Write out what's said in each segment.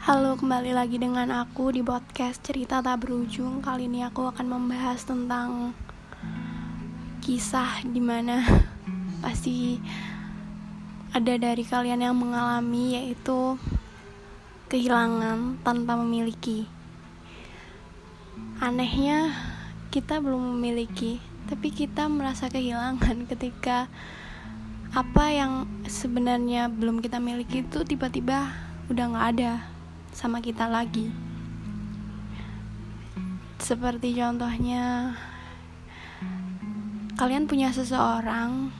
Halo, kembali lagi dengan aku di podcast Cerita Tak Berujung. Kali ini aku akan membahas tentang kisah di mana pasti ada dari kalian yang mengalami yaitu kehilangan tanpa memiliki. Anehnya, kita belum memiliki, tapi kita merasa kehilangan ketika apa yang sebenarnya belum kita miliki itu tiba-tiba udah nggak ada sama kita lagi. Seperti contohnya, kalian punya seseorang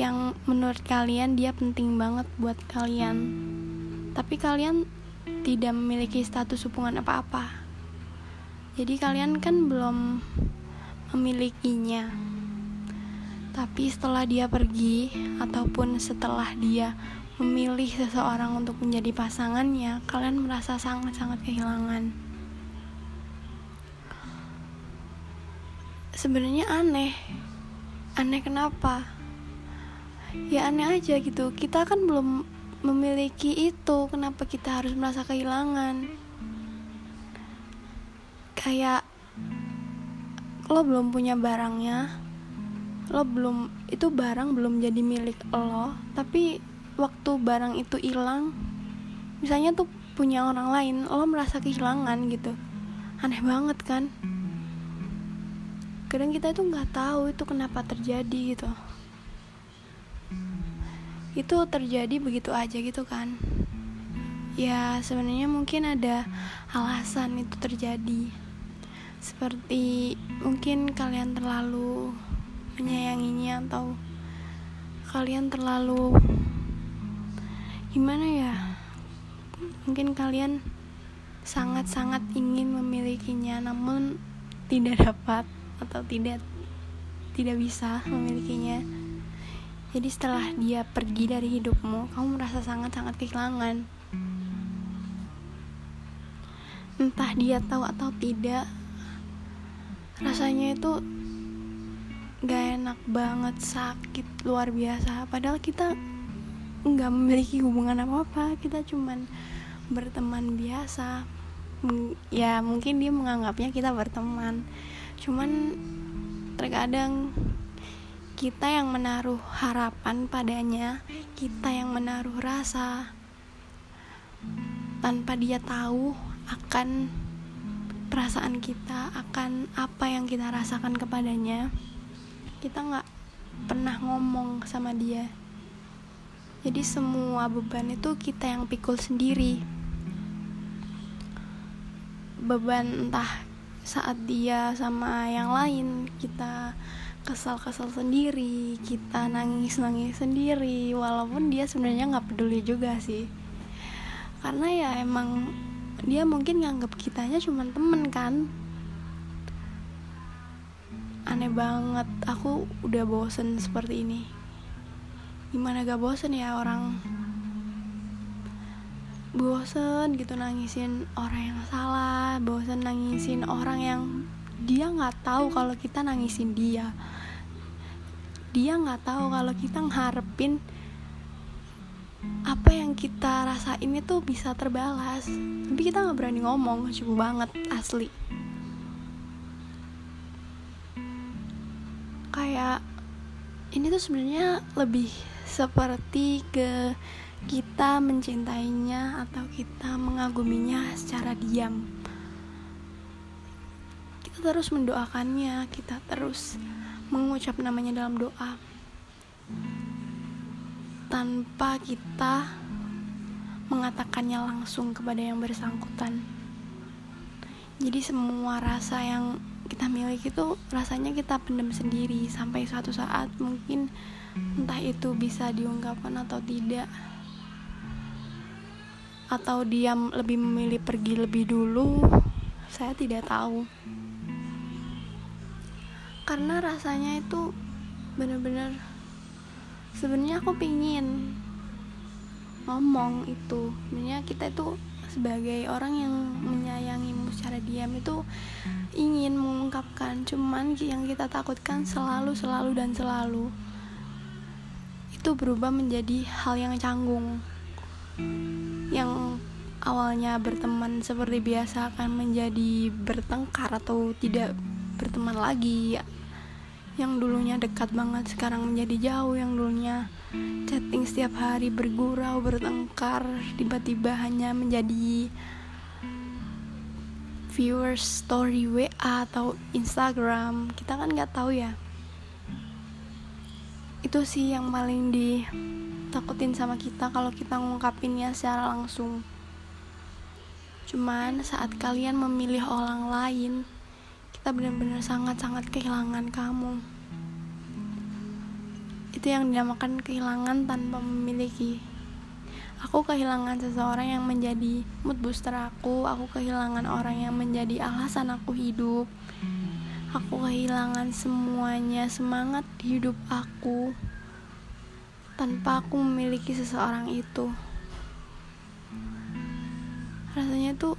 yang menurut kalian dia penting banget buat kalian, tapi kalian tidak memiliki status hubungan apa-apa. Jadi, kalian kan belum memilikinya, tapi setelah dia pergi, ataupun setelah dia memilih seseorang untuk menjadi pasangannya, kalian merasa sangat-sangat kehilangan. Sebenarnya aneh. Aneh kenapa? Ya aneh aja gitu. Kita kan belum memiliki itu, kenapa kita harus merasa kehilangan? Kayak lo belum punya barangnya, lo belum itu barang belum jadi milik lo, tapi waktu barang itu hilang misalnya tuh punya orang lain lo merasa kehilangan gitu. Aneh banget kan? Kadang kita itu nggak tahu itu kenapa terjadi gitu. Itu terjadi begitu aja gitu kan? Ya sebenarnya mungkin ada alasan itu terjadi. Seperti mungkin kalian terlalu menyayanginya atau kalian terlalu gimana ya? Mungkin kalian sangat-sangat ingin memilikinya namun tidak dapat atau tidak tidak bisa memilikinya. Jadi setelah dia pergi dari hidupmu kamu merasa sangat-sangat kehilangan entah dia tahu atau tidak rasanya itu gak enak banget sakit luar biasa. Padahal kita nggak memiliki hubungan apa apa kita cuman berteman biasa. Ya mungkin dia menganggapnya kita berteman. Cuman terkadang kita yang menaruh harapan padanya kita yang menaruh rasa tanpa dia tahu akan perasaan kita akan apa yang kita rasakan kepadanya kita nggak pernah ngomong sama dia jadi semua beban itu kita yang pikul sendiri. Beban entah saat dia sama yang lain kita kesal-kesal sendiri kita nangis-nangis sendiri walaupun dia sebenarnya nggak peduli juga sih. Karena ya emang dia mungkin nganggap kitanya cuma temen kan. Aneh banget aku udah bosen seperti ini gimana gak bosen ya orang? Bosen gitu nangisin orang yang salah bosen nangisin orang yang dia nggak tahu kalau kita nangisin dia. Dia nggak tahu kalau kita ngarepin apa yang kita rasain itu bisa terbalas. Tapi kita nggak berani ngomong cukup banget asli. Kayak ini tuh sebenarnya lebih seperti ke kita mencintainya atau kita mengaguminya secara diam. Kita terus mendoakannya, kita terus mengucap namanya dalam doa. Tanpa kita mengatakannya langsung kepada yang bersangkutan. Jadi semua rasa yang kita miliki itu rasanya kita pendam sendiri sampai suatu saat mungkin entah itu bisa diungkapkan atau tidak. Atau dia lebih memilih pergi lebih dulu saya tidak tahu. Karena rasanya itu benar-benar sebenarnya aku pingin ngomong itu. Sebenarnya kita itu sebagai orang yang menyayangimu secara diam itu ingin mengungkapkan. Cuman yang kita takutkan selalu selalu dan selalu itu berubah menjadi hal yang canggung. Yang awalnya berteman seperti biasa akan menjadi bertengkar atau tidak berteman lagi yang dulunya dekat banget sekarang menjadi jauh. Yang dulunya chatting setiap hari bergurau bertengkar tiba-tiba hanya menjadi viewers story WA atau Instagram. Kita kan nggak tahu ya. Itu sih yang paling ditakutin sama kita kalau kita ngungkapinnya secara langsung. Cuman saat kalian memilih orang lain kita benar-benar sangat-sangat kehilangan kamu. Itu yang dinamakan kehilangan tanpa memiliki. Aku kehilangan seseorang yang menjadi mood booster aku aku kehilangan orang yang menjadi alasan aku hidup. Aku kehilangan semuanya semangat hidup aku tanpa aku memiliki seseorang itu. Rasanya tuh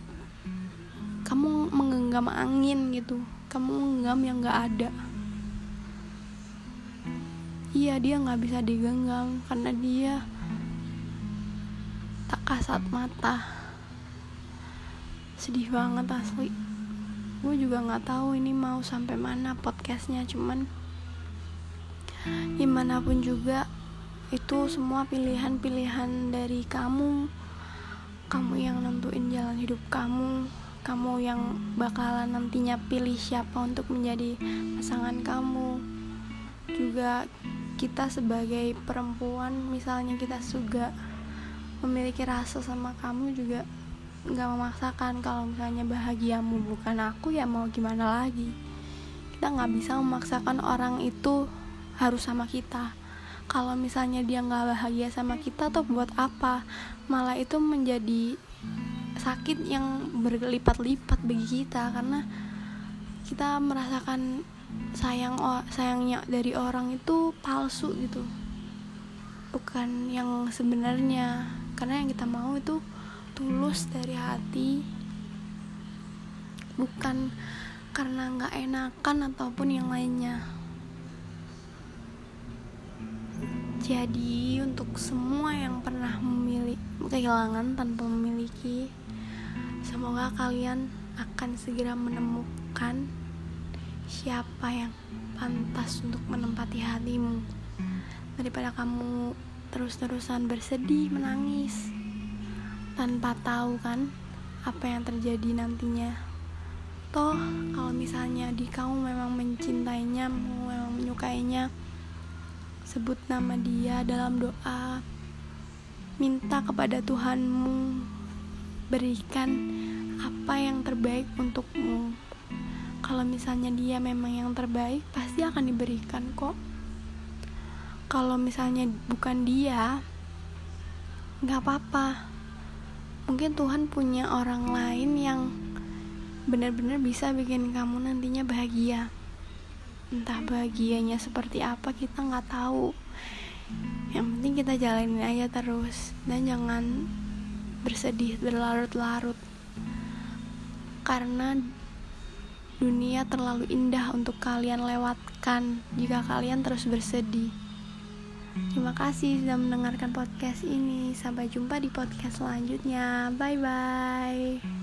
kamu menggenggam angin gitu. Kamu menggenggam yang gak ada. Iya dia gak bisa digenggam karena dia tak kasat mata. Sedih banget asli. Gue juga gak tahu ini mau sampai mana podcastnya cuman gimana pun juga itu semua pilihan-pilihan dari kamu. Kamu yang nentuin jalan hidup kamu kamu yang bakalan nantinya pilih siapa untuk menjadi pasangan kamu. Juga kita sebagai perempuan misalnya kita juga memiliki rasa sama kamu juga nggak memaksakan kalau misalnya bahagiamu bukan aku ya mau gimana lagi? Kita nggak bisa memaksakan orang itu harus sama kita. Kalau misalnya dia nggak bahagia sama kita tuh buat apa? Malah itu menjadi sakit yang berlipat-lipat bagi kita karena kita merasakan sayang sayangnya dari orang itu palsu gitu. Bukan yang sebenarnya. Karena yang kita mau itu tulus dari hati. Bukan karena nggak enakan ataupun yang lainnya. Jadi untuk semua yang pernah memilih kehilangan tanpa memiliki Semoga kalian akan segera menemukan siapa yang pantas untuk menempati hatimu daripada kamu terus-terusan bersedih, menangis tanpa tahu kan apa yang terjadi nantinya. Toh, kalau misalnya di kamu memang mencintainya, memang menyukainya, sebut nama dia dalam doa, minta kepada Tuhanmu berikan apa yang terbaik untukmu. Kalau misalnya dia memang yang terbaik pasti akan diberikan kok. Kalau misalnya bukan dia nggak apa-apa. Mungkin Tuhan punya orang lain yang benar-benar bisa bikin kamu nantinya bahagia. Entah bahagianya seperti apa kita nggak tahu. Yang penting kita jalanin aja terus. Dan jangan bersedih berlarut-larut karena dunia terlalu indah untuk kalian lewatkan jika kalian terus bersedih. Terima kasih sudah mendengarkan podcast ini. Sampai jumpa di podcast selanjutnya. Bye bye.